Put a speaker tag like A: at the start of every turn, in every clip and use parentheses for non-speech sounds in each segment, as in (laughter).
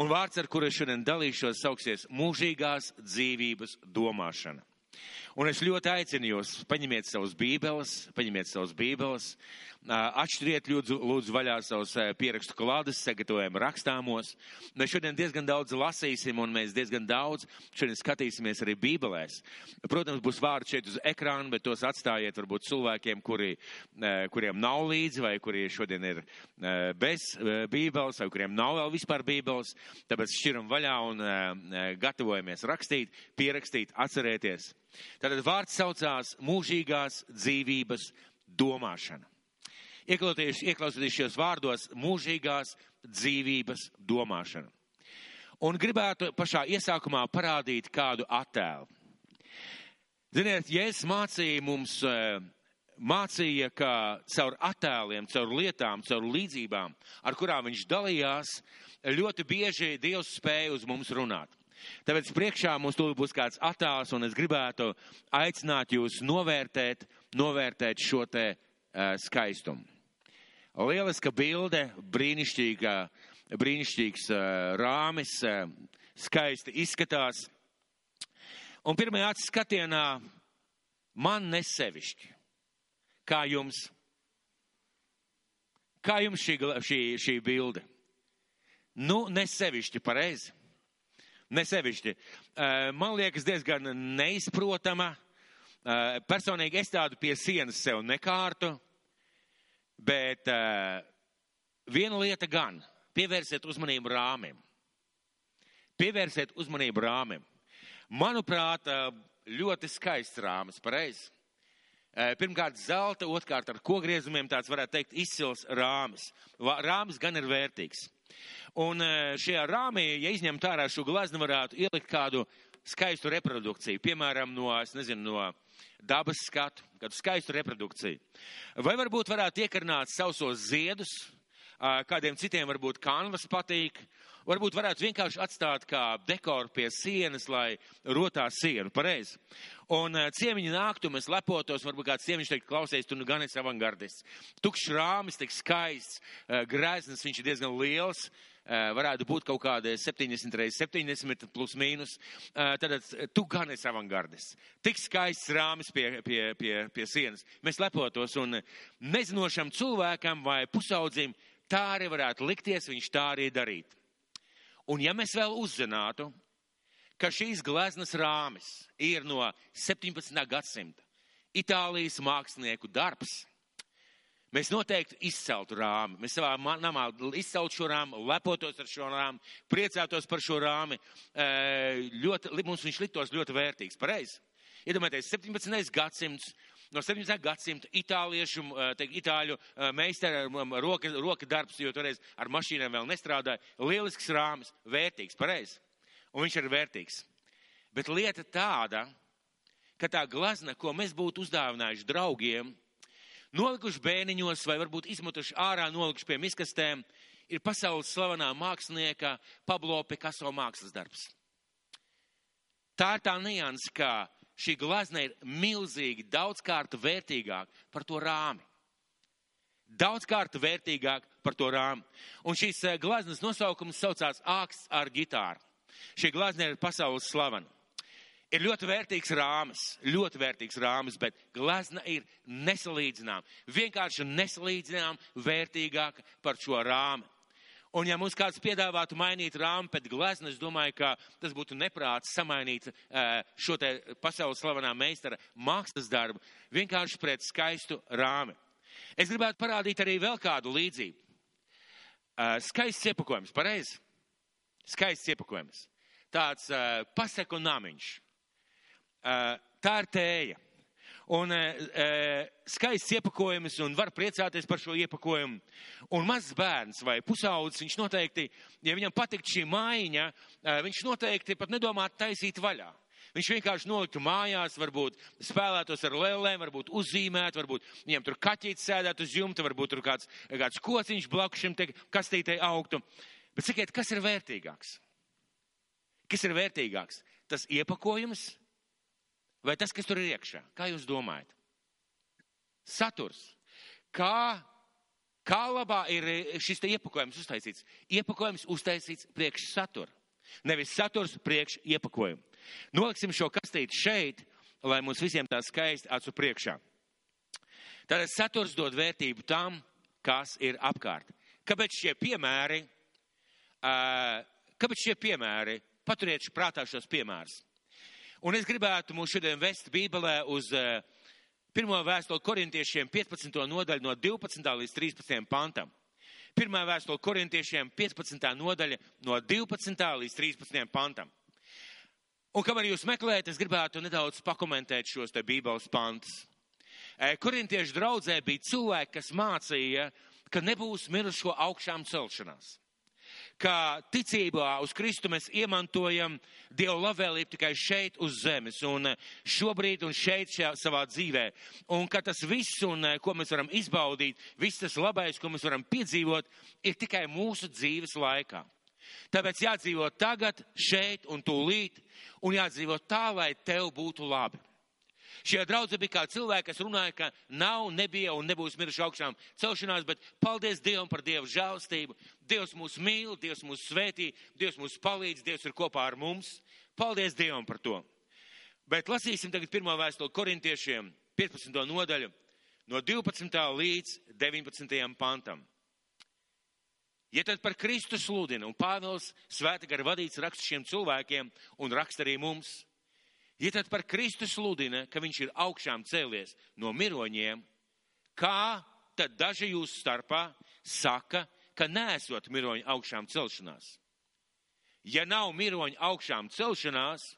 A: Un vārds, ar kuru es šodien dalīšos, sauksies mūžīgās dzīvības domāšana. Un es ļoti aicinu jūs, paņemiet savus bībeles, paņemiet savus bībeles, atšķiriet lūdzu, lūdzu vaļā savus pierakstu klādes, sagatavojam rakstāmos. Mēs šodien diezgan daudz lasīsim un mēs diezgan daudz šodien skatīsimies arī bībelēs. Protams, būs vārdi šeit uz ekrāna, bet tos atstājiet varbūt cilvēkiem, kuri, kuriem nav līdzi vai kuri šodien ir bez bībeles vai kuriem nav vēl vispār bībeles. Tāpēc šķiram vaļā un gatavojamies rakstīt, pierakstīt, atcerēties. Tātad vārds saucās mūžīgās dzīvības domāšana. Ieklausoties šajos vārdos, mūžīgās dzīvības domāšana. Un gribētu pašā iesākumā parādīt kādu attēlu. Ziniet, Jēzus mācīja mums, eh, mācīja, ka caur attēliem, caur lietām, caur līdzībām, ar kurām viņš dalījās, ļoti bieži Dievs spēja uz mums runāt. Tāpēc priekšā mums tūlīt būs kāds attēls, un es gribētu aicināt jūs novērtēt, novērtēt šo te uh, skaistumu. Lieliska bilde, brīnišķīga, brīnišķīgs rāmis, skaisti izskatās. Un pirmajā acu skatienā man nesevišķi. Kā jums? Kā jums šī, šī, šī bilde? Nu, nesevišķi pareizi nesevišķi. Man liekas diezgan neizprotama. Personīgi es tādu pie sienas sev nekārtu, bet eh, viena lieta gan - pievērsiet uzmanību rāmim. Pievērsiet uzmanību rāmim. Manuprāt, ļoti skaists rāmis, pareizi. Pirmkārt, zelta, otrkārt, ar kogriezumiem tāds varētu teikt izcils rāmis. Rāmis gan ir vērtīgs. Un šajā rāmī, ja izņemt ārā šo glaznu, varētu ielikt kādu skaistu reprodukciju, piemēram, no, nezinu, no dabas skatu, kādu skaistu reprodukciju. Vai varbūt varētu iekarnāt sausos ziedus, kādiem citiem varbūt kanvas patīk, varbūt varētu vienkārši atstāt kā dekoru pie sienas, lai rotā sienu, pareizi. Un ciemiņi nāktu, mēs lepotos, varbūt kāds ciemiņš teikt, klausies, tu nu gan esi avangardists. Tukšs rāmis, tik skaists, grēznis, viņš ir diezgan liels, varētu būt kaut kādi 70 reizes 70 plus mīnus. Tad tu gan esi avangardists. Tik skaists rāmis pie, pie, pie, pie sienas. Mēs lepotos un nezinošam cilvēkam vai pusaudzim tā arī varētu likties, viņš tā arī darīt. Un ja mēs vēl uzzinātu, ka šīs gleznas rāmis ir no 17. gadsimta Itālijas mākslinieku darbs, Mēs noteikti izceltu rāmi. Mēs savā namā izceltu šo rāmu, lepotos ar šo rāmu, priecātos par šo rāmi. Ļoti, mums viņš liktos ļoti vērtīgs. Pareizi. Iedomājieties, 17. gadsimts, no 17. gadsimta itāliešu, teik, itāļu meistara roka, roka darbs, jo toreiz ar mašīnām vēl nestrādāja. Lielisks rāmis, vērtīgs, pareizi. Un viņš ir vērtīgs. Bet lieta tāda, ka tā glazna, ko mēs būtu uzdāvinājuši draugiem, nolikuši bēniņos vai varbūt izmetuši ārā, nolikuši pie miskastēm, ir pasaules slavenā mākslinieka Pablo Picasso mākslas darbs. Tā ir tā nianses, ka šī glazna ir milzīgi, daudzkārt vērtīgāk par to rāmi. Daudzkārt vērtīgāk par to rāmi. Un šīs eh, glaznas nosaukums saucās Āksts ar ģitāru. Šī glazna ir pasaules slavena ir ļoti vērtīgs rāmis, ļoti vērtīgs rāmis, bet glezna ir nesalīdzinām, vienkārši nesalīdzinām vērtīgāka par šo rāmi. Un ja mums kāds piedāvātu mainīt rāmu pēc glezna, es domāju, ka tas būtu neprāts samainīt šo te pasaules slavenā meistara mākslas darbu vienkārši pret skaistu rāmi. Es gribētu parādīt arī vēl kādu līdzību. Skaists iepakojums, pareizi? Skaists iepakojums. Tāds paseku namiņš tā ir tēja. Un skaists iepakojums, un var priecāties par šo iepakojumu. Un mazs bērns vai pusaudzis, viņš noteikti, ja viņam patikt šī mājiņa, viņš noteikti pat nedomā taisīt vaļā. Viņš vienkārši noliktu mājās, varbūt spēlētos ar lēlēm, varbūt uzzīmēt, varbūt viņam tur kaķītis sēdētu uz jumta, varbūt tur kāds, kāds kociņš blakus šim te kastītei augtu. Bet sakiet, kas ir vērtīgāks? Kas ir vērtīgāks? Tas iepakojums vai tas, kas tur ir iekšā? Kā jūs domājat? Saturs. Kā, Kā labā ir šis te iepakojums uztaisīts? Iepakojums uztaisīts priekš satura. Nevis saturs priekš iepakojumu. Noliksim šo kastīti šeit, lai mums visiem tā skaisti acu priekšā. Tātad saturs dod vērtību tam, kas ir apkārt. Kāpēc šie piemēri? Kāpēc šie piemēri? Paturiet prātā šos piemērus. Un es gribētu mūs šodien vest Bībelē uz pirmo vēstuli korintiešiem 15. nodaļu no 12. līdz 13. pantam. Pirmā vēstule korintiešiem 15. nodaļa no 12. līdz 13. pantam. Un kamēr jūs meklējat, es gribētu nedaudz pakomentēt šos te Bībeles pantus. Korintiešu draudzē bija cilvēki, kas mācīja, ka nebūs mirušo augšām celšanās ka ticībā uz Kristu mēs iemantojam Dievu labvēlību tikai šeit uz zemes un šobrīd un šeit šajā savā dzīvē. Un ka tas viss, un ko mēs varam izbaudīt, viss tas labais, ko mēs varam piedzīvot, ir tikai mūsu dzīves laikā. Tāpēc jādzīvo tagad, šeit un tūlīt, un jādzīvo tā, lai tev būtu labi. Šie draudzi bija kā cilvēki, kas runāja, ka nav, nebija un nebūs miruši augšām celšanās, bet paldies Dievam par Dievu žēlstību. Dievs mūs mīl, Dievs mūs svētī, Dievs mūs palīdz, Dievs ir kopā ar mums. Paldies Dievam par to. Bet lasīsim tagad pirmo vēstuli korintiešiem, 15. nodaļu, no 12. līdz 19. pantam. Ja tad par Kristu sludina, un Pāvils svēta gara vadīts raksta šiem cilvēkiem un raksta arī mums, Ja tad par Kristu sludina, ka viņš ir augšām cēlies no miroņiem, kā tad daži jūs starpā saka, ka nesot miroņu augšām celšanās? Ja nav miroņu augšām celšanās,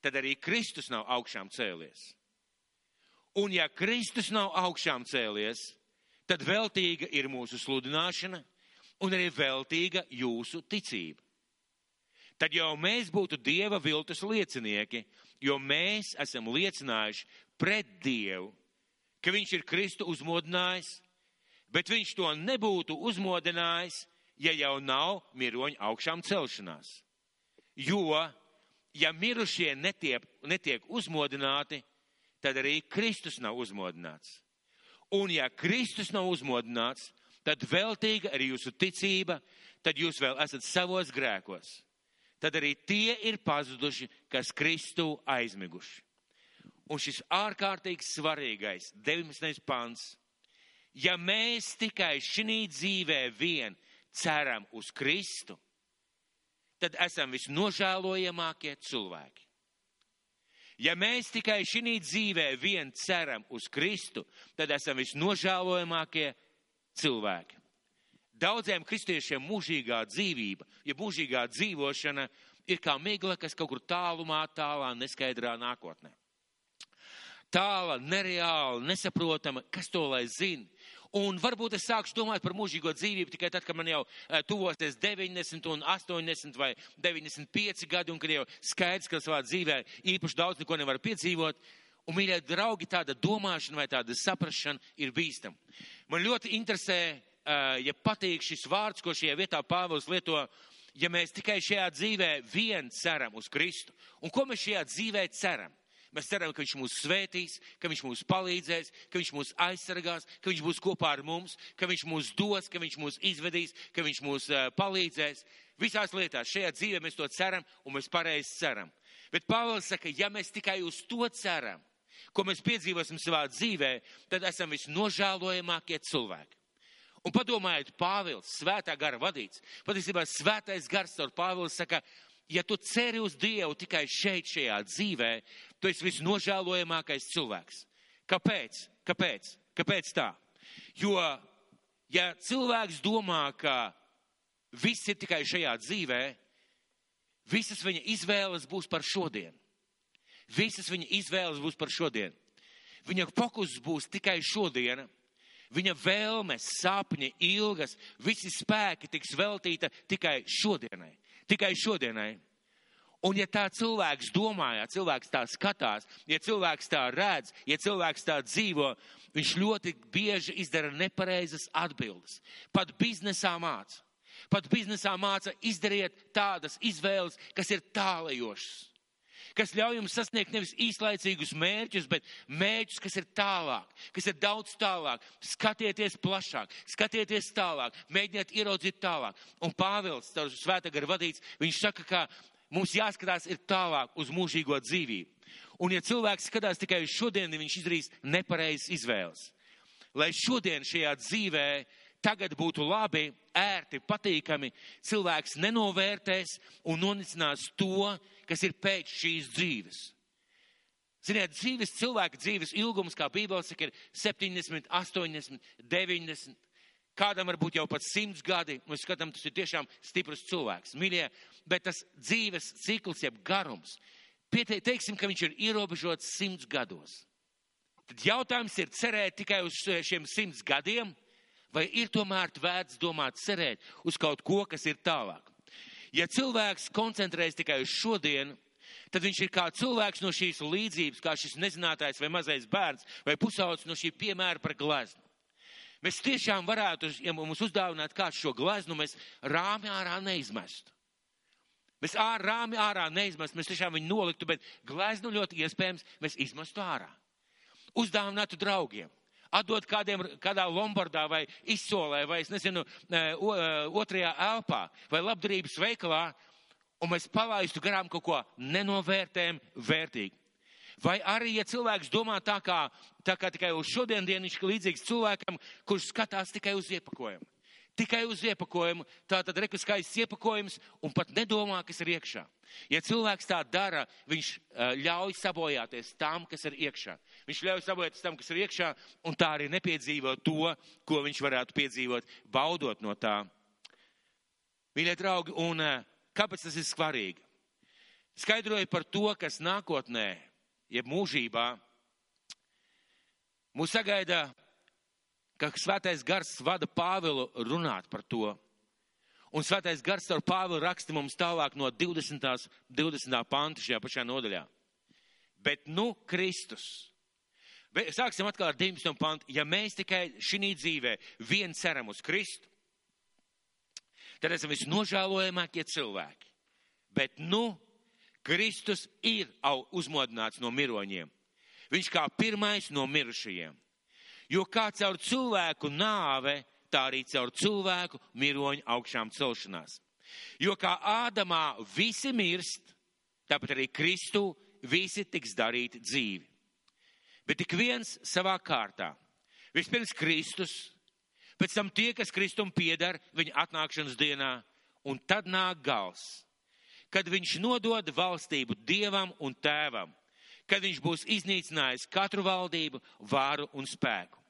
A: tad arī Kristus nav augšām cēlies. Un ja Kristus nav augšām cēlies, tad veltīga ir mūsu sludināšana un arī veltīga jūsu ticība. Tad jau mēs būtu Dieva viltus liecinieki, jo mēs esam liecinājuši pret Dievu, ka Viņš ir Kristu uzmodinājis, bet Viņš to nebūtu uzmodinājis, ja jau nav miroņu augšām celšanās. Jo, ja mirušie netiek, netiek uzmodināti, tad arī Kristus nav uzmodināts. Un ja Kristus nav uzmodināts, tad veltīga ir jūsu ticība, tad jūs vēl esat savos grēkos tad arī tie ir pazuduši, kas Kristu aizmiguši. Un šis ārkārtīgi svarīgais 19. pants. Ja mēs tikai šī dzīvē vien ceram uz Kristu, tad esam visnožēlojamākie cilvēki. Ja mēs tikai šī dzīvē vien ceram uz Kristu, tad esam visnožēlojamākie cilvēki. Daudziem kristiešiem mūžīgā dzīvība, ja mūžīgā dzīvošana ir kā migla, kas kaut kur tālumā, tālā, neskaidrā nākotnē. Tāla, nereāla, nesaprotama, kas to lai zina. Un varbūt es sākšu domāt par mūžīgo dzīvību tikai tad, kad man jau uh, tuvosies 90 un 80 vai 95 gadi, un kad jau skaidrs, ka savā dzīvē īpaši daudz neko nevar piedzīvot. Un, mīļie draugi, tāda domāšana vai tāda saprašana ir bīstama. Man ļoti interesē Eh, ja patīk šis vārds, ko šajā vietā Pāvils lieto, ja mēs tikai šajā dzīvē vien ceram uz Kristu. Un ko mēs šajā dzīvē ceram? Mēs ceram, ka Viņš mūs svētīs, ka Viņš mūs palīdzēs, ka Viņš mūs aizsargās, ka Viņš būs kopā ar mums, ka Viņš mūs dos, ka Viņš mūs izvedīs, ka Viņš mūs uh, palīdzēs. Visās lietās šajā dzīvē mēs to ceram un mēs pareizi ceram. Bet Pāvils saka, ja mēs tikai uz to ceram, ko mēs piedzīvosim savā dzīvē, tad esam visnožēlojamākie cilvēki. Un padomājiet, Pāvils, svētā gara vadīts, patiesībā svētais gars ar Pāvilu saka, ja tu ceri uz Dievu tikai šeit, šajā dzīvē, tu esi visnožēlojamākais cilvēks. Kāpēc? Kāpēc? Kāpēc tā? Jo, ja cilvēks domā, ka viss ir tikai šajā dzīvē, visas viņa izvēles būs par šodien. Visas viņa izvēles būs par šodien. Viņa fokus būs tikai šodiena viņa vēlmes, sapņi, ilgas, visi spēki tiks veltīta tikai šodienai. Tikai šodienai. Un ja tā cilvēks domā, ja cilvēks tā skatās, ja cilvēks tā redz, ja cilvēks tā dzīvo, viņš ļoti bieži izdara nepareizas atbildes. Pat biznesā māca. Pat biznesā māca izdariet tādas izvēles, kas ir tālajošas kas ļauj jums sasniegt nevis īslaicīgus mērķus, bet mērķus, kas ir tālāk, kas ir daudz tālāk. Skatieties plašāk, skatieties tālāk, mēģiniet ieraudzīt tālāk. Un Pāvils, caur svētā gara vadīts, viņš saka, ka mums jāskatās ir tālāk uz mūžīgo dzīvību. Un ja cilvēks skatās tikai uz šodienu, viņš izdarīs nepareizas izvēles. Lai šodien šajā dzīvē tagad būtu labi, ērti, patīkami, cilvēks nenovērtēs un nonicinās to, kas ir pēc šīs dzīves. Ziniet, dzīves, cilvēka dzīves ilgums, kā Bībele saka, ir 70, 80, 90. Kādam varbūt jau pat simts gadi, mēs skatām, tas ir tiešām stiprs cilvēks, mīļie, bet tas dzīves cikls, jeb garums, piete, teiksim, ka viņš ir ierobežots simts gados. Tad jautājums ir cerēt tikai uz šiem simts gadiem, vai ir tomēr vērts domāt, cerēt uz kaut ko, kas ir tālāk. Ja cilvēks koncentrējas tikai uz šodienu, tad viņš ir kā cilvēks no šīs līdzības, kā šis nezinātājs vai mazais bērns vai pusaudzis no šī piemēra par gleznu. Mēs tiešām varētu, ja mums uzdāvināt kādu šo gleznu, mēs rāmi ārā neizmestu. Mēs ārā, rāmi ārā neizmestu, mēs tiešām viņu noliktu, bet gleznu ļoti iespējams mēs izmestu ārā. Uzdāvinātu draugiem atdot kādiem, kādā Lombardā vai izsolē, vai es nezinu, otrajā elpā vai labdarības veikalā, un mēs palaistu garām kaut ko nenovērtējam vērtīgi. Vai arī, ja cilvēks domā tā kā, tā kā tikai uz šodien dienu, viņš ir līdzīgs cilvēkam, kurš skatās tikai uz iepakojumu. Tikai uz iepakojumu, tā tad rekas skaists iepakojums un pat nedomā, kas ir iekšā. Ja cilvēks tā dara, viņš ļauj sabojāties tam, kas ir iekšā. Viņš ļauj sabojāties tam, kas ir iekšā, un tā arī nepiedzīvo to, ko viņš varētu piedzīvot, baudot no tā. Mīļie draugi, un kāpēc tas ir svarīgi? Skaidroju par to, kas nākotnē, jeb mūžībā, mūs sagaida ka svētais gars vada Pāvilu runāt par to. Un svētais gars ar Pāvilu raksta mums tālāk no 20. 20. panta šajā pašā nodaļā. Bet nu Kristus. Sāksim atkal ar 19. pantu. Ja mēs tikai šī dzīvē vien ceram uz Kristu, tad esam visnožēlojamākie cilvēki. Bet nu Kristus ir uzmodināts no miroņiem. Viņš kā pirmais no mirušajiem. Jo kā caur cilvēku nāve, tā arī caur cilvēku miroņu augšām celšanās. Jo kā Ādamā visi mirst, tāpat arī Kristu visi tiks darīti dzīvi. Bet tik viens savā kārtā. Vispirms Kristus, pēc tam tie, kas Kristum piedar viņa atnākšanas dienā, un tad nāk gals, kad viņš nodod valstību Dievam un Tēvam kad viņš būs iznīcinājis katru valdību, vāru un spēku.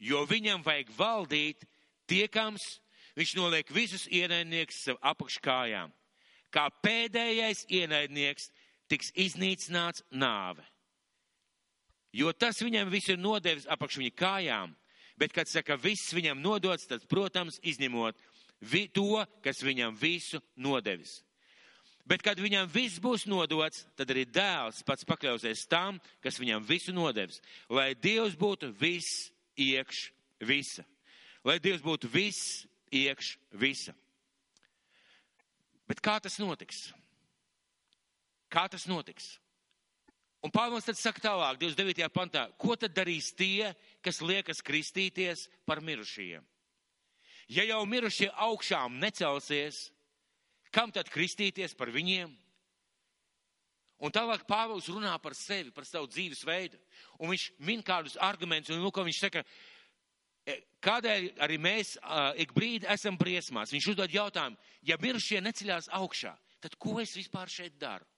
A: Jo viņam vajag valdīt tiekams, viņš noliek visus ienaidniekus sev apakškājām. Kā pēdējais ienaidnieks tiks iznīcināts nāve. Jo tas viņam visu ir nodevis apakš viņa kājām, bet, kad saka, viss viņam nodots, tad, protams, izņemot vi, to, kas viņam visu nodevis. Bet, kad viņam viss būs nodots, tad arī dēls pats pakļausies tam, kas viņam visu nodevis, lai Dievs būtu viss iekš visa. Lai Dievs būtu viss iekš visa. Bet kā tas notiks? Kā tas notiks? Un Pāvils tad saka tālāk, 29. pantā, ko tad darīs tie, kas liekas kristīties par mirušajiem? Ja jau mirušie augšām necelsies, Kam tad kristīties par viņiem? Un tālāk Pāvils runā par sevi, par savu dzīvesveidu. Un viņš min kādus argumentus, un lūk, viņš saka, e, kādēļ arī mēs uh, ik brīdi esam briesmās. Viņš uzdod jautājumu, ja mirušie neceļās augšā, tad ko es vispār šeit daru?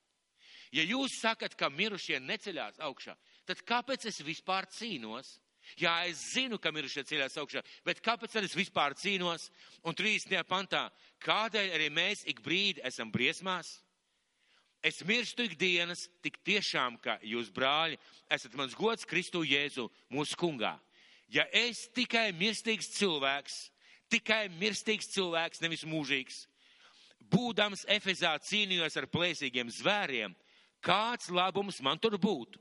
A: Ja jūs sakat, ka mirušie neceļās augšā, tad kāpēc es vispār cīnos? Jā, es zinu, ka mirušie ceļās augšā, bet kāpēc tad es vispār cīnos? Un 30. pantā, kādēļ arī mēs ik brīdi esam briesmās? Es mirstu ikdienas, tik tiešām, ka jūs, brāļi, esat mans gods Kristu Jēzu, mūsu kungā. Ja es tikai mirstīgs cilvēks, tikai mirstīgs cilvēks, nevis mūžīgs, būdams Efezā cīnījos ar plēsīgiem zvēriem, kāds labums man tur būtu?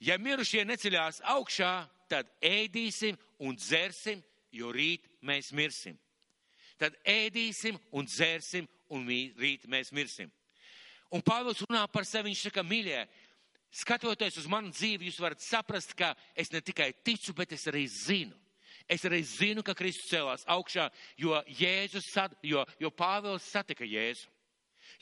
A: Ja mirušie neceļās augšā, tad ēdīsim un dzersim, jo rīt mēs mirsim. Tad ēdīsim un dzersim un rīt mēs mirsim. Un Pāvils runā par sevi, viņš saka, mīļie, skatoties uz manu dzīvi, jūs varat saprast, ka es ne tikai ticu, bet es arī zinu. Es arī zinu, ka Kristus cēlās augšā, jo, Jēzus, jo, jo Pāvils satika Jēzu.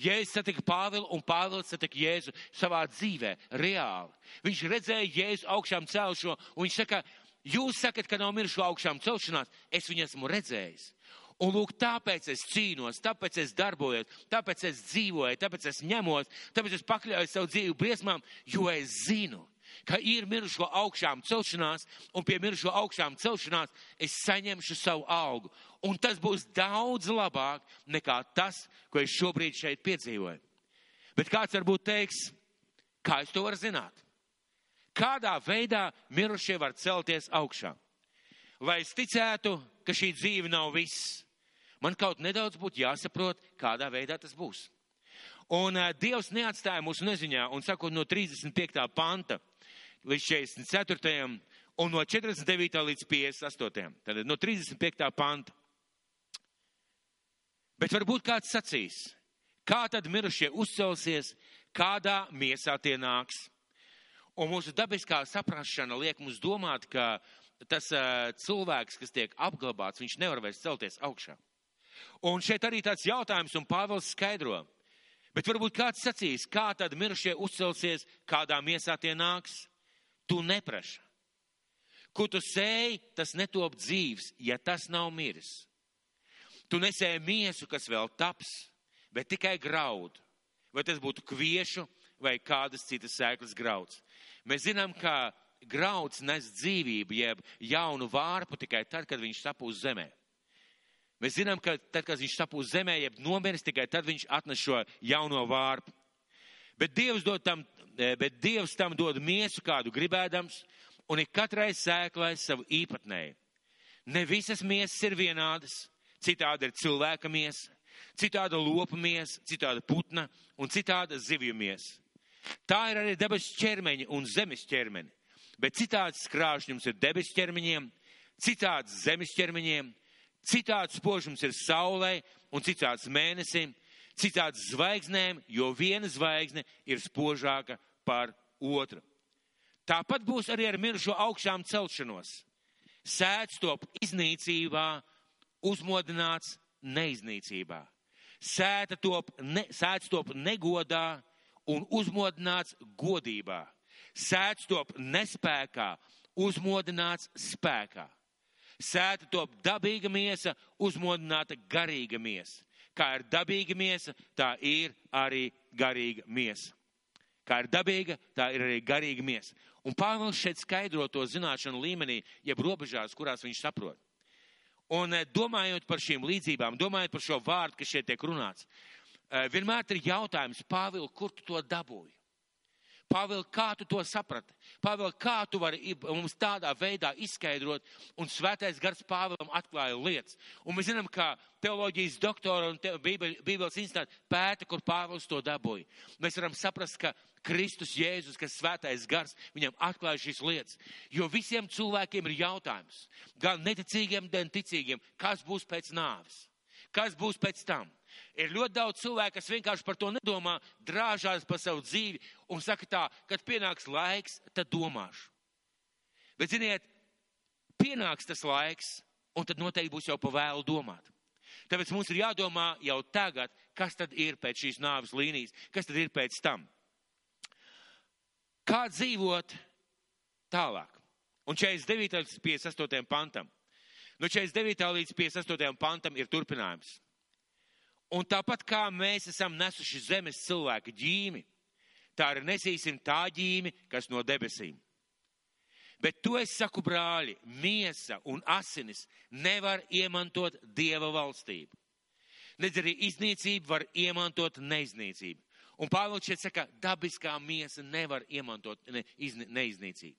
A: Jēzus satika Pāvilu un Pāvils satika Jēzu savā dzīvē, reāli. Viņš redzēja Jēzu augšām celšo un viņš saka, jūs sakat, ka nav mirušo augšām celšanās, es viņu esmu redzējis. Un lūk, tāpēc es cīnos, tāpēc es darbojos, tāpēc es dzīvoju, tāpēc es ņemos, tāpēc es pakļauju savu dzīvi briesmām, jo es zinu, ka ir mirušo augšām celšanās, un pie mirušo augšām celšanās es saņemšu savu algu. Un tas būs daudz labāk nekā tas, ko es šobrīd šeit piedzīvoju. Bet kāds varbūt teiks, kā es to varu zināt? Kādā veidā mirušie var celties augšā? Lai es ticētu, ka šī dzīve nav viss, man kaut nedaudz būtu jāsaprot, kādā veidā tas būs. Un uh, Dievs neatstāja mūsu neziņā, un sakot no 35. panta līdz 44. un no 49. līdz 58. Tad no 35. panta. Bet varbūt kāds sacīs, kā tad mirušie uzcelsies, kādā miesā tie nāks. Un mūsu dabiskā saprašana liek mums domāt, ka tas uh, cilvēks, kas tiek apglabāts, viņš nevar vairs celties augšā. Un šeit arī tāds jautājums, un Pāvils skaidro. Bet varbūt kāds sacīs, kā tad mirušie uzcelsies, kādā miesā tie nāks? Tu nepraši. Ko tu sēji, tas netop dzīves, ja tas nav miris. Tu nesēji miesu, kas vēl taps, bet tikai graudu. Vai tas būtu kviešu vai kādas citas sēklas grauds. Mēs zinām, ka grauds nes dzīvību, jeb jaunu vārpu tikai tad, kad viņš sapūs zemē. Mēs zinām, ka tad, kad viņš sapūs zemē, jeb nomiris, tikai tad viņš atnes šo jauno vārpu. Bet Dievs, tam, eh, bet Dievs tam dod miesu kādu gribēdams, un ik katrai sēklai savu īpatnēju. Ne visas miesas ir vienādas, citāda ir cilvēka miesa, citāda lopa miesa, citāda putna un citāda zivju miesa. Tā ir arī debesu ķermeņa un zemes ķermeņa. Bet citāds krāšņums ir debesu ķermeņiem, citāds zemes ķermeņiem, citāds spožums ir saulē un citāds mēnesim, citāds zvaigznēm, jo viena zvaigzne ir spožāka par otru. Tāpat būs arī ar mirušo augšām celšanos. Sēdz top iznīcībā, uzmodināts neiznīcībā. Sēta top, ne, sēdz top negodā un uzmodināts godībā. Sēdz top nespēkā, uzmodināts spēkā. Sēta top dabīga miesa, uzmodināta garīga miesa. Kā ir dabīga miesa, tā ir arī garīga miesa. Kā ir dabīga, tā ir arī garīga miesa. Un Pāvils šeit skaidro to zināšanu līmenī, jeb robežās, kurās viņš saprot. Un eh, domājot par šīm līdzībām, domājot par šo vārdu, kas šeit tiek runāts, eh, vienmēr ir jautājums, Pāvils, kur tu to dabūji? Pāvēl, kā tu to saprati? Pāvēl, kā tu vari mums tādā veidā izskaidrot, un svētais gars Pāvēlam atklāja lietas. Un mēs zinām, ka teoloģijas doktora un te, Bībeles institūta pēta, kur Pāvils to dabūja. Mēs varam saprast, ka Kristus Jēzus, kas svētais gars, viņam atklāja šīs lietas. Jo visiem cilvēkiem ir jautājums, gan neticīgiem, gan ticīgiem, kas būs pēc nāves, kas būs pēc tam. Ir ļoti daudz cilvēku, kas vienkārši par to nedomā, drāžās pa savu dzīvi un saka tā, kad pienāks laiks, tad domāšu. Bet, ziniet, pienāks tas laiks, un tad noteikti būs jau pa vēlu domāt. Tāpēc mums ir jādomā jau tagad, kas tad ir pēc šīs nāves līnijas, kas tad ir pēc tam. Kā dzīvot tālāk? Un 49. līdz 58. pantam. No 49. līdz 58. pantam ir turpinājums. Un tāpat kā mēs esam nesuši zemes cilvēka ģīmi, tā arī nesīsim tā ģīmi, kas no debesīm. Bet to es saku, brāļi, miesa un asinis nevar iemantot dieva valstību. Nedz arī iznīcība var iemantot neiznīcību. Un Pāvils šeit saka, dabiskā miesa nevar iemantot ne, izni, neiznīcību.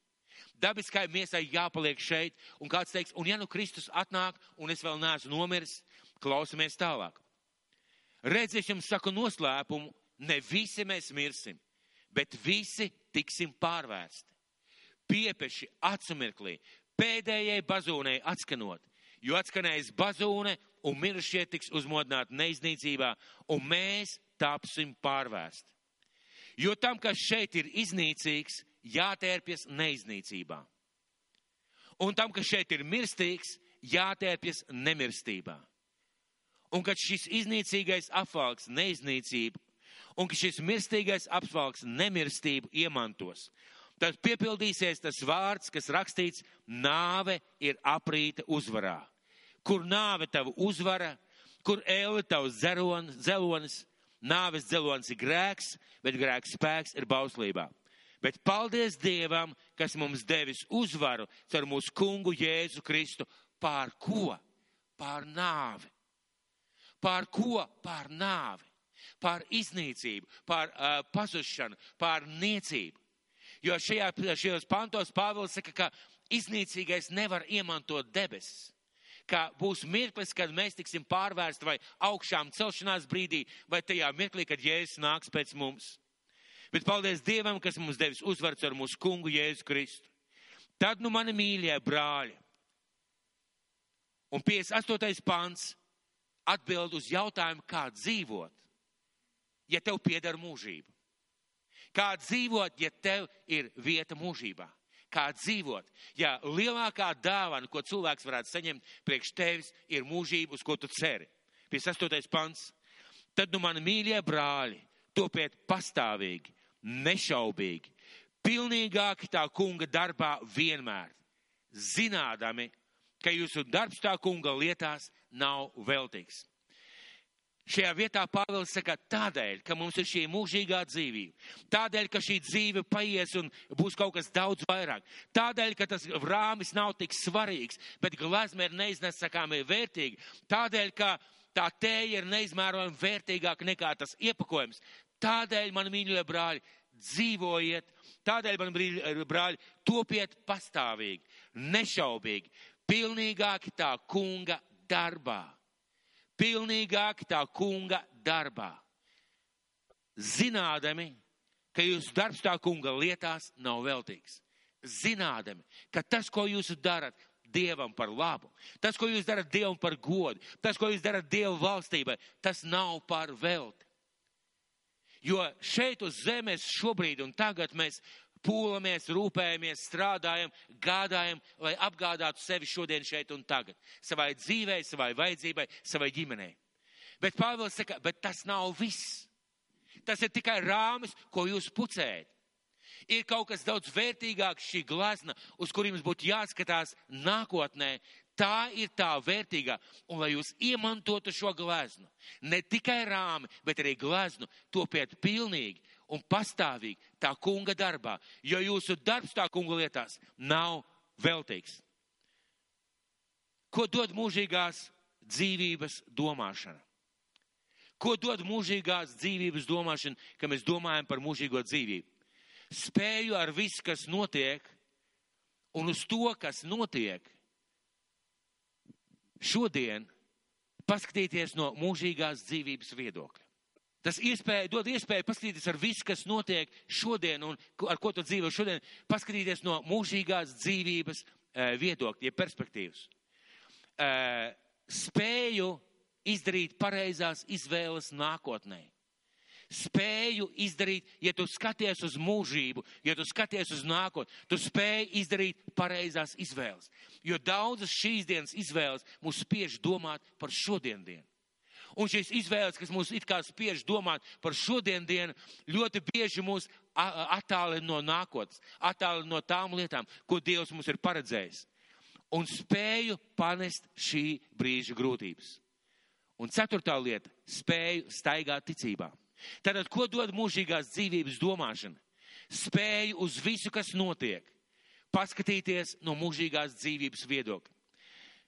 A: Dabiskai miesai jāpaliek šeit, un kāds teiks, un ja nu Kristus atnāk, un es vēl neesmu nomiris, klausamies tālāk. Redz, es jums saku noslēpumu, ne visi mēs mirsim, bet visi tiksim pārvērsti. Piepeši acumirklī, pēdējai bazūnei atskanot, jo atskanēs bazūne un mirušie tiks uzmodināti neiznīcībā, un mēs tapsim pārvērsti. Jo tam, kas šeit ir iznīcīgs, jātērpjas neiznīcībā. Un tam, kas šeit ir mirstīgs, jātērpjas nemirstībā. Un kad šis iznīcīgais apvalks neiznīcību, un ka šis mirstīgais apvalks nemirstību iemantos, tad piepildīsies tas vārds, kas rakstīts, nāve ir aprīta uzvarā. Kur nāve tavu uzvara, kur eile tavs zelonis, nāves zelonis ir grēks, bet grēks spēks ir bauslībā. Bet paldies Dievam, kas mums devis uzvaru caur mūsu kungu Jēzu Kristu. Pār ko? Pār nāvi. Pār ko? Pār nāvi. Pār iznīcību, pār uh, pazušanu, pār niecību. Jo šajā, šajos pantos Pāvils saka, ka iznīcīgais nevar iemantot debesis. Ka būs mirklis, kad mēs tiksim pārvērsti vai augšām celšanās brīdī, vai tajā mirklī, kad Jēzus nāks pēc mums. Bet paldies Dievam, kas mums devis uzvaru ar mūsu kungu Jēzu Kristu. Tad, nu, mani mīļie brāļi, un 58. pants atbild uz jautājumu, kā dzīvot, ja tev pieder mūžība. Kā dzīvot, ja tev ir vieta mūžībā? Kā dzīvot, ja lielākā dāvana, ko cilvēks varētu saņemt priekš tevis, ir mūžība, uz ko tu ceri? 58. pants. Tad, nu, mani mīļie brāļi, topiet pastāvīgi, nešaubīgi, pilnīgāki tā kunga darbā vienmēr, zinādami, ka jūsu darbs tā kunga lietās nav veltīgs. Šajā vietā Pāvils saka tādēļ, ka mums ir šī mūžīgā dzīvība, tādēļ, ka šī dzīve paies un būs kaut kas daudz vairāk, tādēļ, ka tas rāmis nav tik svarīgs, bet glazma ir neiznesakāmi vērtīga, tādēļ, ka tā tēja ir neizmērojami vērtīgāka nekā tas iepakojums, Tādēļ, man mīļie brāļi, dzīvojiet, tādēļ, man mīļie brāļi, topiet pastāvīgi, nešaubīgi, pilnīgāki tā kunga darbā. Pilnīgāki tā kunga darbā. Zinādami, ka jūsu darbs tā kunga lietās nav veltīgs. Zinādami, ka tas, ko jūs darat, Dievam par labu, tas, ko jūs darat Dievam par godu, tas, ko jūs darat Dieva valstībai, tas nav par velti. Jo šeit uz zemes šobrīd un tagad mēs pūlamies, rūpējamies, strādājam, gādājam, lai apgādātu sevi šodien, šeit un tagad. Savai dzīvei, savai vajadzībai, savai ģimenei. Bet Pāvils saka, bet tas nav viss. Tas ir tikai rāmis, ko jūs pucējat. Ir kaut kas daudz vērtīgāks šī glazna, uz kuriem būtu jāskatās nākotnē, Tā ir tā vērtīgā, un lai jūs iemantotu šo gleznu, ne tikai rāmi, bet arī gleznu, topiet pilnīgi un pastāvīgi tā kunga darbā, jo jūsu darbs tā kunga lietās nav veltīgs. Ko dod mūžīgās dzīvības domāšana? Ko dod mūžīgās dzīvības domāšana, ka mēs domājam par mūžīgo dzīvību? Spēju ar visu, kas notiek, un uz to, kas notiek, šodien paskatīties no mūžīgās dzīvības viedokļa. Tas iespēja, dod iespēju paskatīties ar visu, kas notiek šodien un ar ko tu dzīvo šodien, paskatīties no mūžīgās dzīvības e, viedokļa, ja perspektīvas. E, spēju izdarīt pareizās izvēles nākotnē spēju izdarīt, ja tu skaties uz mūžību, ja tu skaties uz nākotni, tu spēj izdarīt pareizās izvēles. Jo daudzas šīs dienas izvēles mūs spiež domāt par šodiendienu. Un šīs izvēles, kas mūs it kā spiež domāt par šodiendienu, ļoti bieži mūs attālina no nākotnes, attālina no tām lietām, ko Dievs mums ir paredzējis. Un spēju panest šī brīža grūtības. Un ceturtā lieta - spēju staigāt ticībā. Tātad, ko dod mūžīgās dzīvības domāšana? Spēju uz visu, kas notiek, paskatīties no mūžīgās dzīvības viedokļa.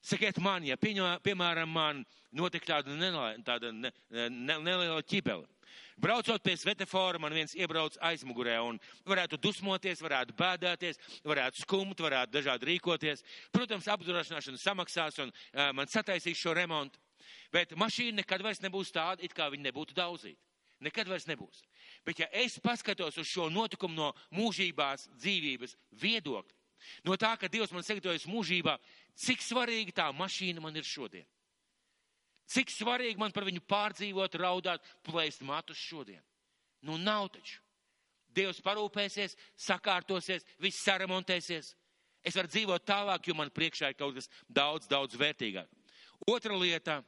A: Sakiet man, ja pieņo, piemēram man notika tāda, neliela, tāda ne, ne, neliela ķibele. Braucot pie svetefora, man viens iebrauc aizmugurē un varētu dusmoties, varētu bēdāties, varētu skumt, varētu dažādi rīkoties. Protams, apdrošināšana samaksās un uh, man sataisīs šo remontu. Bet mašīna nekad vairs nebūs tāda, it kā viņa nebūtu daudzīta. Nekad vairs nebūs. Bet ja es paskatos uz šo notikumu no mūžībās dzīvības viedokļa, no tā, ka Dievs man sagatavojas mūžībā, cik svarīga tā mašīna man ir šodien? Cik svarīgi man par viņu pārdzīvot, raudāt, plēst matus šodien? Nu, nav taču. Dievs parūpēsies, sakārtosies, viss saremontēsies. Es varu dzīvot tālāk, jo man priekšā ir kaut kas daudz, daudz vērtīgāk. Otra lieta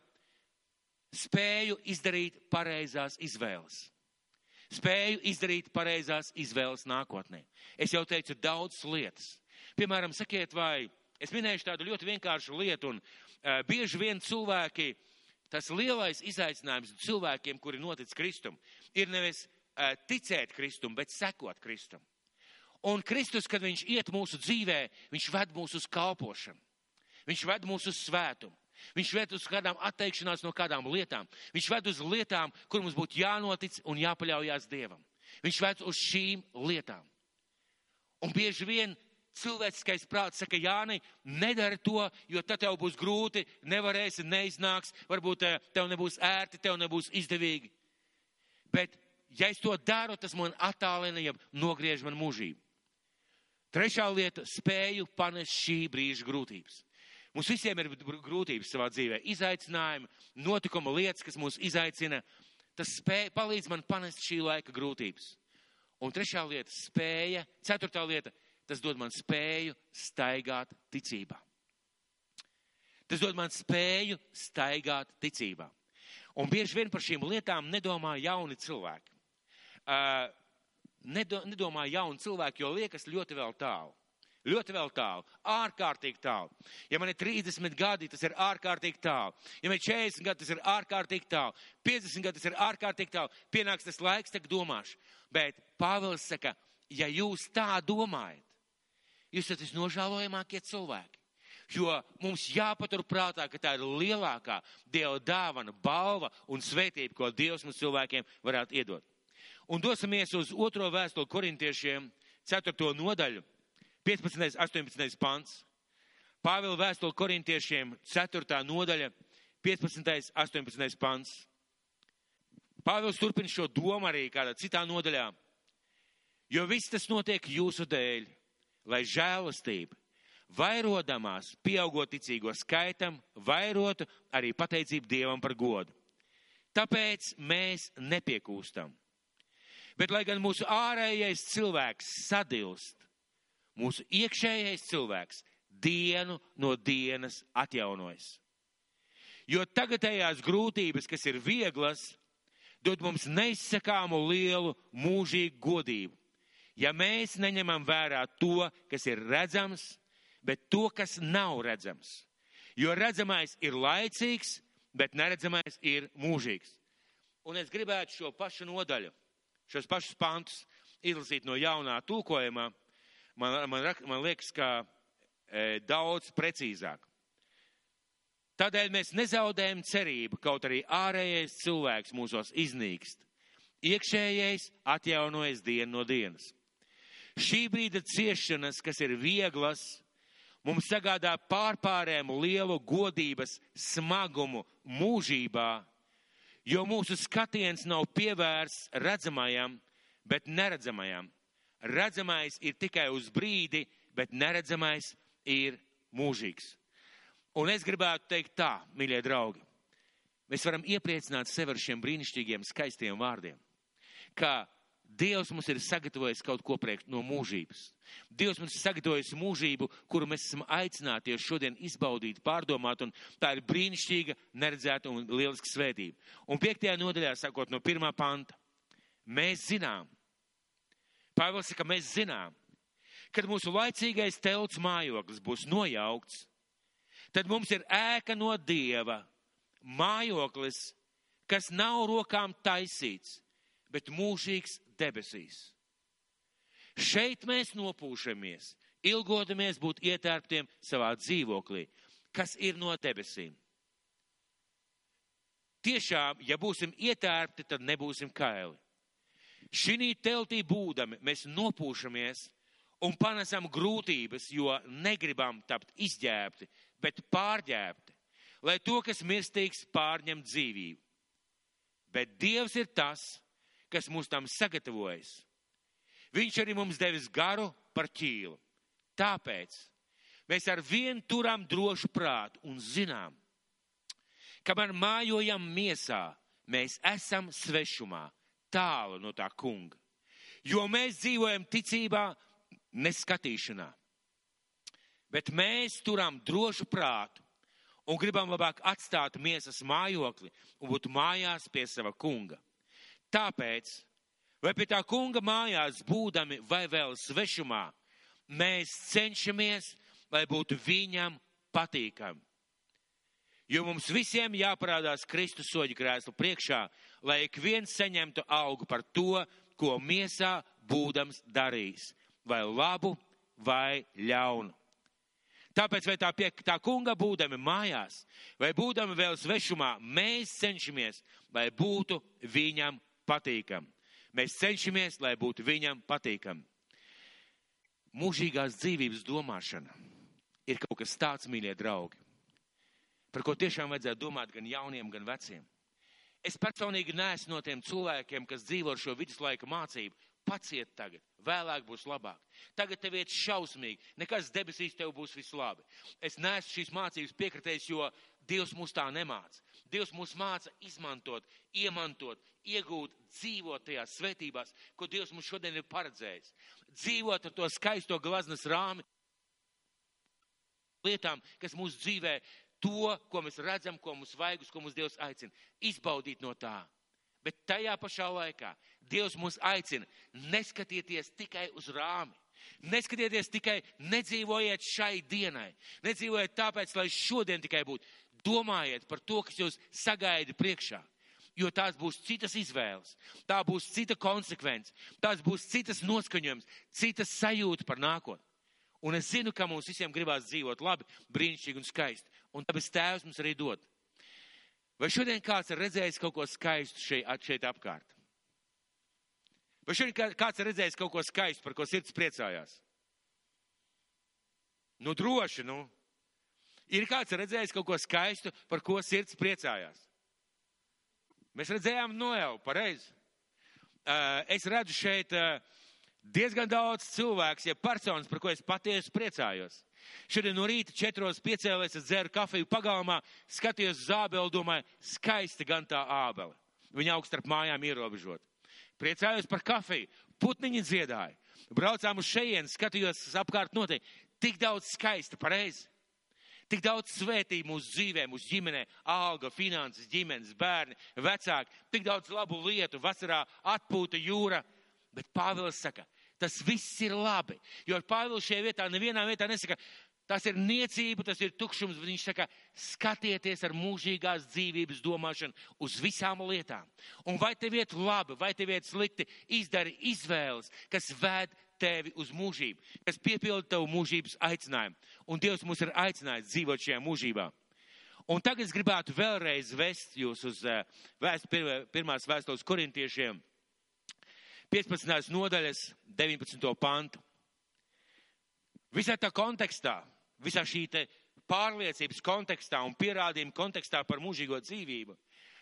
A: - spēju izdarīt pareizās izvēles. Spēju izdarīt pareizās izvēles nākotnē. Es jau teicu daudz lietas. Piemēram, sakiet, vai es minēšu tādu ļoti vienkāršu lietu, un uh, bieži vien cilvēki, tas lielais izaicinājums cilvēkiem, kuri notic Kristum, ir nevis uh, ticēt Kristum, bet sekot Kristum. Un Kristus, kad viņš iet mūsu dzīvē, viņš ved mūs uz kalpošanu. Viņš ved mūs uz svētumu. Viņš ved uz kādām atteikšanās no kādām lietām. Viņš ved uz lietām, kur mums būtu jānotic un jāpaļaujas Dievam. Viņš ved uz šīm lietām. Un bieži vien cilvēciskais prāts saka, Jāni, nedari to, jo tad tev būs grūti, nevarēsi, neiznāks, varbūt eh, tev nebūs ērti, tev nebūs izdevīgi. Bet, ja es to daru, tas man attālina, ja nogriež man mūžību. Trešā lieta - spēju panest šī brīža grūtības. Mums visiem ir grūtības savā dzīvē, izaicinājumi, notikuma lietas, kas mūs izaicina. Tas spēj, palīdz man panest šī laika grūtības. Un trešā lieta - spēja. Ceturtā lieta - tas dod man spēju staigāt ticībā. Tas dod man spēju staigāt ticībā. Un bieži vien par šīm lietām nedomā jauni cilvēki. Uh, nedomā jauni cilvēki, jo liekas ļoti vēl tālu. Ļoti vēl tālu, ārkārtīgi tālu. Ja man ir 30 gadi, tas ir ārkārtīgi tālu. Ja man ir 40 gadi, tas ir ārkārtīgi tālu. 50 gadi, tas ir ārkārtīgi tālu. Pienāks tas laiks, tad domāšu. Bet Pāvils saka, ja jūs tā domājat, jūs esat visnožēlojamākie cilvēki. Jo mums jāpatur prātā, ka tā ir lielākā Dieva dāvana, balva un svētība, ko Dievs mums cilvēkiem varētu iedot. Un dosimies uz otro vēstuli korintiešiem, ceturto nodaļu. 15. 18. pants. Pāvila vēstule korintiešiem 4. nodaļa 15. 18. pants. Pāvils turpina šo domu arī kādā citā nodaļā. Jo viss tas notiek jūsu dēļ, lai žēlastība, vairodamās, pieaugot ticīgo skaitam, vairotu arī pateicību Dievam par godu. Tāpēc mēs nepiekūstam. Bet, lai gan mūsu ārējais cilvēks sadilst, mūsu iekšējais cilvēks dienu no dienas atjaunojas. Jo tagadējās grūtības, kas ir vieglas, dod mums neizsakāmu lielu mūžīgu godību. Ja mēs neņemam vērā to, kas ir redzams, bet to, kas nav redzams. Jo redzamais ir laicīgs, bet neredzamais ir mūžīgs. Un es gribētu šo pašu nodaļu, šos pašus pantus izlasīt no jaunā tūkojumā, man, man, man liekas, ka e, daudz precīzāk. Tādēļ mēs nezaudējam cerību, kaut arī ārējais cilvēks mūsos iznīkst. Iekšējais atjaunojas dienu no dienas. Šī brīda ciešanas, kas ir vieglas, mums sagādā pārpārēmu lielu godības smagumu mūžībā, jo mūsu skatiens nav pievērsts redzamajam, bet neredzamajam redzamais ir tikai uz brīdi, bet neredzamais ir mūžīgs. Un es gribētu teikt tā, mīļie draugi, mēs varam iepriecināt sevi ar šiem brīnišķīgiem, skaistiem vārdiem, ka Dievs mums ir sagatavojis kaut ko priekš no mūžības. Dievs mums ir sagatavojis mūžību, kuru mēs esam aicināti šodien izbaudīt, pārdomāt, un tā ir brīnišķīga, neredzēta un lieliska svētība. Un piektajā nodaļā, sakot no pirmā panta, mēs zinām, Pāvils saka, mēs zinām, kad mūsu laicīgais telts mājoklis būs nojaukts, tad mums ir ēka no Dieva, mājoklis, kas nav rokām taisīts, bet mūžīgs debesīs. Šeit mēs nopūšamies, ilgodamies būt ietērptiem savā dzīvoklī, kas ir no debesīm. Tiešām, ja būsim ietērpti, tad nebūsim kaili. Šī teltī būdami mēs nopūšamies un panesam grūtības, jo negribam tapt izģērbti, bet pārģērbti, lai to, kas mirstīgs, pārņem dzīvību. Bet Dievs ir tas, kas mūs tam sagatavojas. Viņš arī mums devis garu par ķīlu. Tāpēc mēs ar vienu turam drošu prātu un zinām, kamēr mājojam miesā, mēs esam svešumā tālu no tā kunga. Jo mēs dzīvojam ticībā, neskatīšanā. Bet mēs turam drošu prātu un gribam labāk atstāt miesas mājokli un būt mājās pie sava kunga. Tāpēc, vai pie tā kunga mājās būdami vai vēl svešumā, mēs cenšamies, lai būtu viņam patīkami. Jo mums visiem jāparādās Kristus soļu krēslu priekšā, lai ik viens saņemtu augu par to, ko miesā būdams darījis, vai labu, vai ļaunu. Tāpēc, vai tā pie tā kunga būdami mājās, vai būdami vēl svešumā, mēs cenšamies, lai būtu viņam patīkam. Mēs cenšamies, lai būtu viņam patīkam. Mūžīgās dzīvības domāšana ir kaut kas tāds, mīļie draugi, par ko tiešām vajadzētu domāt gan jauniem, gan veciem. Es personīgi neesmu no tiem cilvēkiem, kas dzīvo ar šo viduslaika mācību. Paciet tagad, vēlāk būs labāk. Tagad tev iet šausmīgi, nekas debesīs tev būs vislabi. Es neesmu šīs mācības piekritējis, jo Dievs mūs tā nemāca. Dievs mūs māca izmantot, iemantot, iegūt, dzīvot tajās svētībās, ko Dievs mums šodien ir paredzējis. Dzīvot ar to skaisto glaznas rāmi, lietām, kas mūsu dzīvē, to, ko mēs redzam, ko mums vajag, uz ko mums Dievs aicina, izbaudīt no tā. Bet tajā pašā laikā Dievs mūs aicina neskatieties tikai uz rāmi. Neskatieties tikai, nedzīvojiet šai dienai. Nedzīvojiet tāpēc, lai šodien tikai būtu. Domājiet par to, kas jūs sagaida priekšā. Jo tās būs citas izvēles, tā būs cita konsekvence, tās būs citas noskaņojums, citas sajūta par nākotni. Un es zinu, ka mums visiem gribās dzīvot labi, brīnišķīgi un skaisti. Un tāpēc tēvs mums arī dod. Vai šodien kāds ir redzējis kaut ko skaistu šeit, šeit apkārt? Vai šodien kāds ir redzējis kaut ko skaistu, par ko sirds priecājās? Nu, droši, nu. Ir kāds redzējis kaut ko skaistu, par ko sirds priecājās? Mēs redzējām Noelu, pareizi. Es redzu šeit diezgan daudz cilvēks, ja personas, par ko es patiesi priecājos. Šodien no rīta četros piecēlēs, es dzeru kafiju pagalmā, skatījos uz ābeli, domāju, skaisti gan tā ābele. Viņa augst starp mājām ierobežot. Priecājos par kafiju, putniņi dziedāja. Braucām uz šejienu, skatījos apkārt notiek. Tik daudz skaista, pareizi. Tik daudz svētību mūsu dzīvē, mūsu ģimenē, alga, finanses, ģimenes, bērni, vecāki, tik daudz labu lietu, vasarā atpūta jūra. Bet Pāvils saka, tas viss ir labi. Jo Pāvils šajā vietā nevienā vietā nesaka, tas ir niecība, tas ir tukšums, bet viņš saka, skatieties ar mūžīgās dzīvības domāšanu uz visām lietām. Un vai tev iet labi, vai tev iet slikti, izdari izvēles, kas ved tevi uz mūžību, kas piepilda tavu mūžības aicinājumu. Un Dievs mūs ir aicinājis dzīvot šajā mūžībā. Un tagad es gribētu vēlreiz vest jūs uz eh, vēst, pirmās vēstules korintiešiem, 15. nodaļas, 19. pantu. Visā tā kontekstā, visā šī pārliecības kontekstā un pierādījuma kontekstā par mūžīgo dzīvību,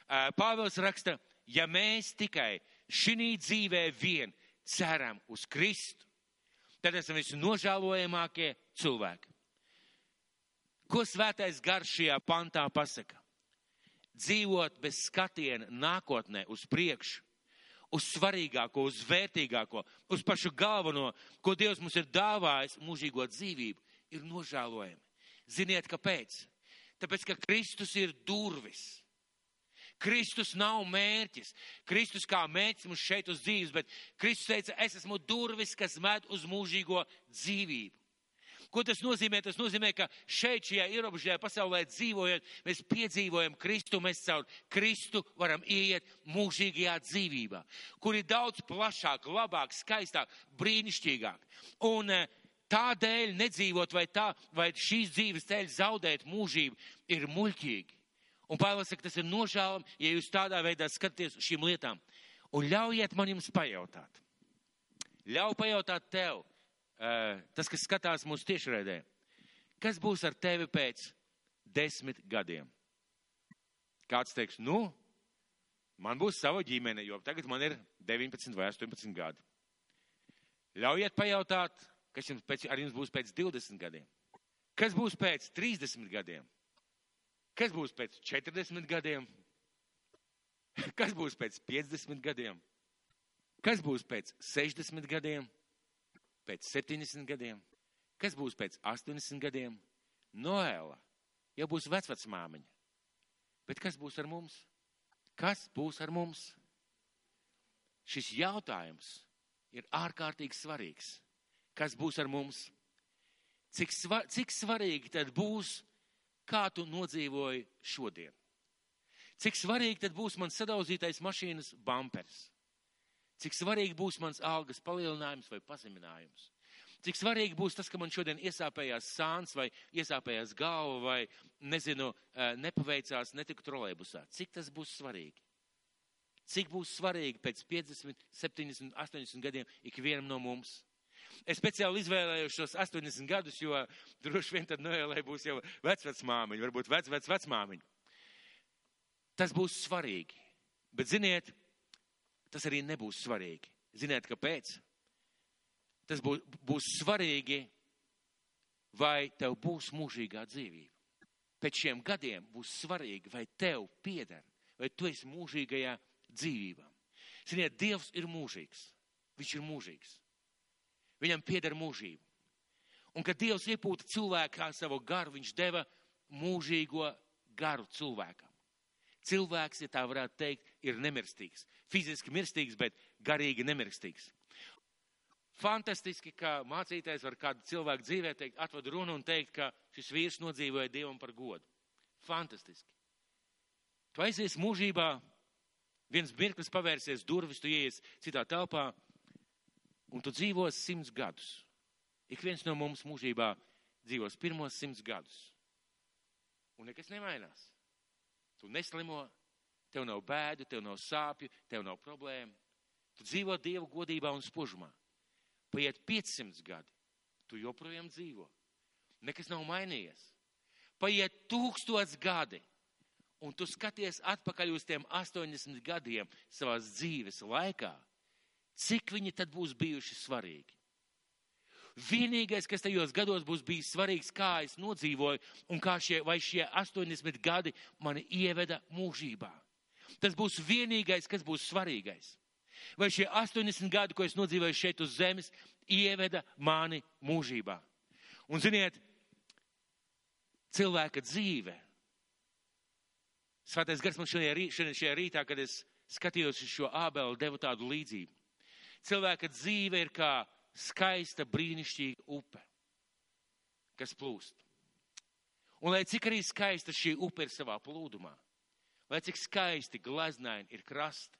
A: Pāvils raksta, ja mēs tikai šī dzīvē vien ceram uz Kristu, tad esam visnožēlojamākie cilvēki. Ko svētais gars šajā pantā pasaka? Dzīvot bez skatiena nākotnē uz priekšu, uz svarīgāko, uz vērtīgāko, uz pašu galveno, ko Dievs mums ir dāvājis mūžīgo dzīvību, ir nožēlojami. Ziniet, kāpēc? Tāpēc, ka Kristus ir durvis Kristus nav mērķis. Kristus kā mērķis mums šeit uz dzīves, bet Kristus teica, es esmu durvis, kas med uz mūžīgo dzīvību. Ko tas nozīmē? Tas nozīmē, ka šeit, šajā ierobežotajā pasaulē dzīvojot, mēs piedzīvojam Kristu, mēs caur Kristu varam ieiet mūžīgajā dzīvībā, kur ir daudz plašāk, labāk, skaistāk, brīnišķīgāk. Un eh, tādēļ nedzīvot vai, tā, vai šīs dzīves ceļš zaudēt mūžību ir muļķīgi. Un Pāvils saka, tas ir nožēlam, ja jūs tādā veidā skaties uz šīm lietām. Un ļaujiet man jums pajautāt. Ļauj pajautāt tev, uh, tas, kas skatās mūsu tiešraidē. Kas būs ar tevi pēc desmit gadiem? Kāds teiks, nu, man būs sava ģimene, jo tagad man ir 19 vai 18 gadi. Ļaujiet pajautāt, kas jums pēc, ar jums būs pēc 20 gadiem. Kas būs pēc 30 gadiem? Kas būs pēc 40 (laughs) gadiem? Kas būs pēc 50 gadiem? Kas būs pēc 60 gadiem, pēc 70 gadiem? Kas būs pēc 80 gadiem? Noēla jau būs vecvecmāmiņa. Bet kas būs ar mums? Kas būs ar mums? Šis jautājums ir ārkārtīgi svarīgs. Kas būs ar mums? Cik, svar, cik svarīgi tad būs, kā tu nodzīvoji šodien? Cik svarīgi tad būs mans sadauzītais mašīnas bumpers? Cik svarīgi būs mans algas palielinājums vai pazeminājums? Cik svarīgi būs tas, ka man šodien iesāpējās sāns vai iesāpējās galva vai, nezinu, nepaveicās, netiku trolēbusā. Cik tas būs svarīgi? Cik būs svarīgi pēc 50, 70, 80 gadiem ikvienam no mums? Es speciāli izvēlējos šos 80 gadus, jo droši vien tad noēlē būs jau vecvecmāmiņa, varbūt vec, vec, vecmāmiņa. Tas būs svarīgi. Bet ziniet, tas arī nebūs svarīgi. Ziniet, kāpēc? tas būs, būs svarīgi, vai tev būs mūžīgā dzīvība. Pēc šiem gadiem būs svarīgi, vai tev pieder, vai tu esi mūžīgajā dzīvībā. Ziniet, Dievs ir mūžīgs. Viņš ir mūžīgs. Viņam pieder mūžība. Un kad Dievs iepūta cilvēkā savu garu, viņš deva mūžīgo garu cilvēkam. Cilvēks, ja tā varētu teikt, ir nemirstīgs. Fiziski mirstīgs, bet garīgi nemirstīgs. Fantastiski, ka mācītājs var kādu cilvēku dzīvē teikt, atved runu un teikt, ka šis vīrs nodzīvoja Dievam par godu. Fantastiski. Tu aizies mūžībā, viens mirklis pavērsies durvis, tu ieies citā telpā, un tu dzīvos simts gadus. Ik viens no mums mūžībā dzīvos pirmos simts gadus. Un nekas nemainās. Tu neslimo, tev nav bēdu, tev nav sāpju, tev nav problēmu. Tu dzīvo Dieva godībā un spožumā. Paiet 500 gadi, tu joprojām dzīvo. Nekas nav mainījies. Paiet tūkstots gadi, un tu skaties atpakaļ uz tiem 80 gadiem savās dzīves laikā, cik viņi tad būs bijuši svarīgi. Vienīgais, kas tajos gados būs bijis svarīgs, kā es nodzīvoju un kā šie, vai šie 80 gadi mani ieveda mūžībā. Tas būs vienīgais, kas būs svarīgais. Vai šie 80 gadi, ko es nodzīvoju šeit uz zemes, ieveda mani mūžībā. Un ziniet, cilvēka dzīve. Svētais gars man šajā, rī, šajā rītā, kad es skatījos uz šo ābelu, deva tādu līdzību. Cilvēka dzīve ir kā skaista, brīnišķīga upe, kas plūst. Un lai cik arī skaista šī upe ir savā plūdumā, lai cik skaisti glaznaini ir krasti,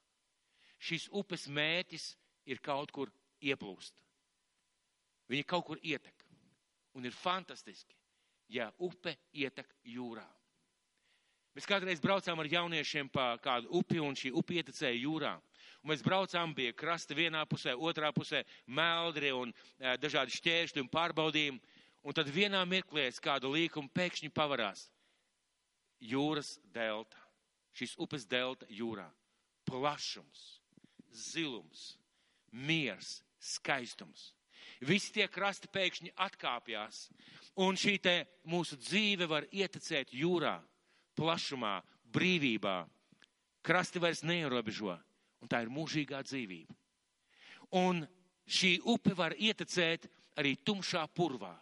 A: šīs upes mērķis ir kaut kur ieplūst. Viņa kaut kur ietek. Un ir fantastiski, ja upe ietek jūrā. Mēs kādreiz braucām ar jauniešiem pa kādu upi, un šī upe ietecēja jūrā. Un mēs braucām, bija krasta vienā pusē, otrā pusē, meldri un e, dažādi šķēršļi un pārbaudījumi. Un tad vienā mirklī kāda līkuma pēkšņi pavarās. Jūras delta, šīs upes delta jūrā. Plašums, zilums, miers, skaistums. Visi tie krasti pēkšņi atkāpjas, un šī te mūsu dzīve var ietecēt jūrā, plašumā, brīvībā. Krasti vairs neierobežo, un tā ir mūžīgā dzīvība. Un šī upe var ietecēt arī tumšā purvā.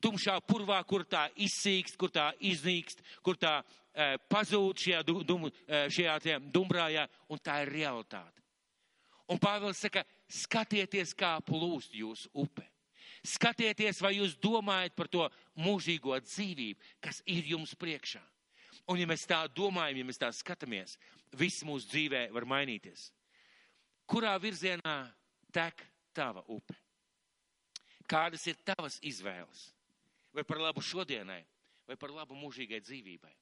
A: Tumšā purvā, kur tā izsīkst, kur tā iznīkst, kur tā e, pazūd šajā, dum, e, šajā dumbrājā, un tā ir realitāte. Un Pāvils saka, skatieties, kā plūst jūsu upe. Skatieties, vai jūs domājat par to mūžīgo dzīvību, kas ir jums priekšā. Un ja mēs tā domājam, ja mēs tā skatāmies, viss mūsu dzīvē var mainīties. Kurā virzienā tek tava upe? Kādas ir tavas izvēles? Vai par labu šodienai, vai par labu mūžīgai dzīvībai?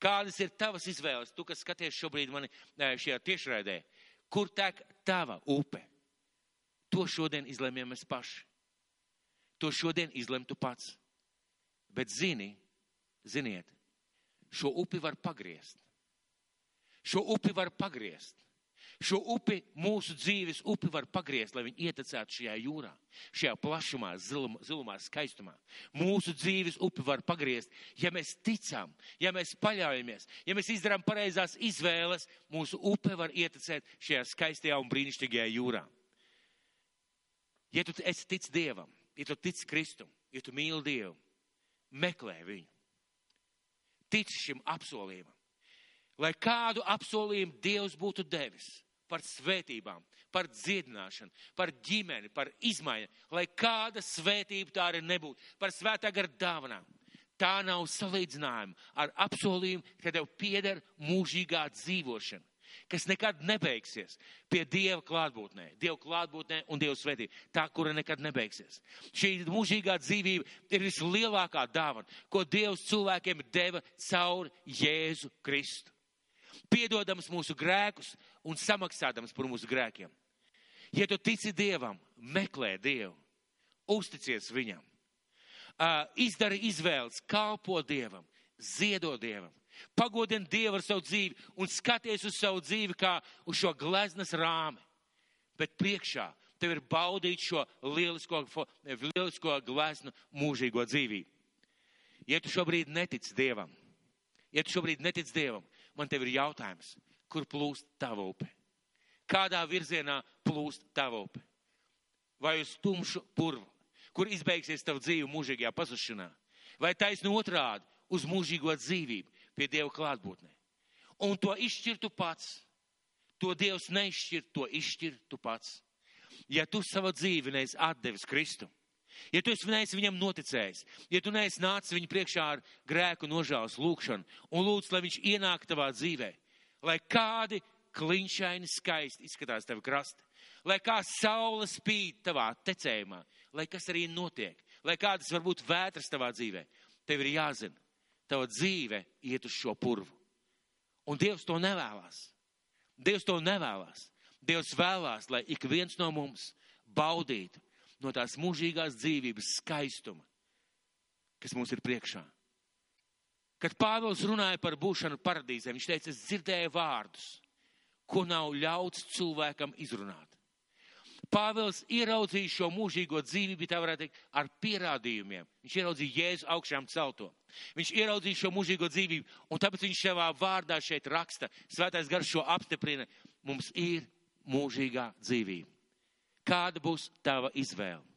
A: Kādas ir tavas izvēles? Tu, kas skaties šobrīd mani šajā tiešraidē, kur tek tava upe? To šodien izlemjam mēs paši. To šodien izlemtu pats. Bet zini, ziniet, šo upi var pagriezt. Šo upi var pagriezt. Šo upi, mūsu dzīves upi var pagriezt, lai viņi ietecētu šajā jūrā, šajā plašumā, zilumā, zilumā skaistumā. Mūsu dzīves upi var pagriezt, ja mēs ticam, ja mēs paļaujamies, ja mēs izdarām pareizās izvēles, mūsu upe var ietecēt šajā skaistajā un brīnišķīgajā jūrā. Ja tu esi tic Dievam, ja tu tic Kristum, ja tu mīli Dievu, meklē viņu. Tic šim apsolījumam. Lai kādu apsolījumu Dievs būtu devis par svētībām, par dziedināšanu, par ģimeni, par izmaiņu, lai kāda svētība tā arī nebūtu, par svētā gara dāvanām. Tā nav salīdzinājuma ar apsolījumu, ka tev pieder mūžīgā dzīvošana kas nekad nebeigsies pie Dieva klātbūtnē, Dieva klātbūtnē un Dieva svētība. Tā, kura nekad nebeigsies. Šī mūžīgā dzīvība ir vislielākā dāvana, ko Dievs cilvēkiem deva caur Jēzu Kristu. Piedodams mūsu grēkus un samaksādams par mūsu grēkiem. Ja tu tici Dievam, meklē Dievu, uzticies Viņam, izdari izvēles, kalpo Dievam, ziedo Dievam, Pagodini Dievu ar savu dzīvi un skaties uz savu dzīvi kā uz šo gleznas rāmi. Bet priekšā tev ir baudīt šo lielisko, lielisko gleznu mūžīgo dzīvību. Ja tu šobrīd netic Dievam, ja tu šobrīd netic Dievam, man tev ir jautājums, kur plūst tava upe? Kādā virzienā plūst tava upe? Vai uz tumšu purvu, kur izbeigsies tava dzīve mūžīgajā pazušanā? Vai taisnu otrādi uz mūžīgo dzīvību, pie Dieva klātbūtnē. Un to izšķirtu pats. To Dievs neizšķir, to izšķirtu pats. Ja tu savu dzīvi neesi atdevis Kristu, ja tu esi neesi viņam noticējis, ja tu neesi nācis viņa priekšā ar grēku nožēlas lūgšanu un lūdz, lai viņš ienāk tavā dzīvē, lai kādi kliņšaini skaisti izskatās tavi krasti, lai kā saule spīd tavā tecējumā, lai kas arī notiek, lai kādas varbūt vētras tavā dzīvē, tev ir jāzina, tava dzīve iet uz šo purvu. Un Dievs to nevēlas. Dievs to nevēlas. Dievs vēlās, lai ik viens no mums baudītu no tās mūžīgās dzīvības skaistuma, kas mums ir priekšā. Kad Pāvils runāja par būšanu paradīzē, viņš teica, es dzirdēju vārdus, ko nav ļauts cilvēkam izrunāt. Pāvils ieraudzīja šo mūžīgo dzīvību, tā varētu teikt, ar pierādījumiem. Viņš ieraudzīja Jēzu augšām celto. Viņš ieraudzīja šo mūžīgo dzīvību, un tāpēc viņš savā vārdā šeit raksta, svētais gars šo apstiprina, mums ir mūžīgā dzīvība. Kāda būs tava izvēle?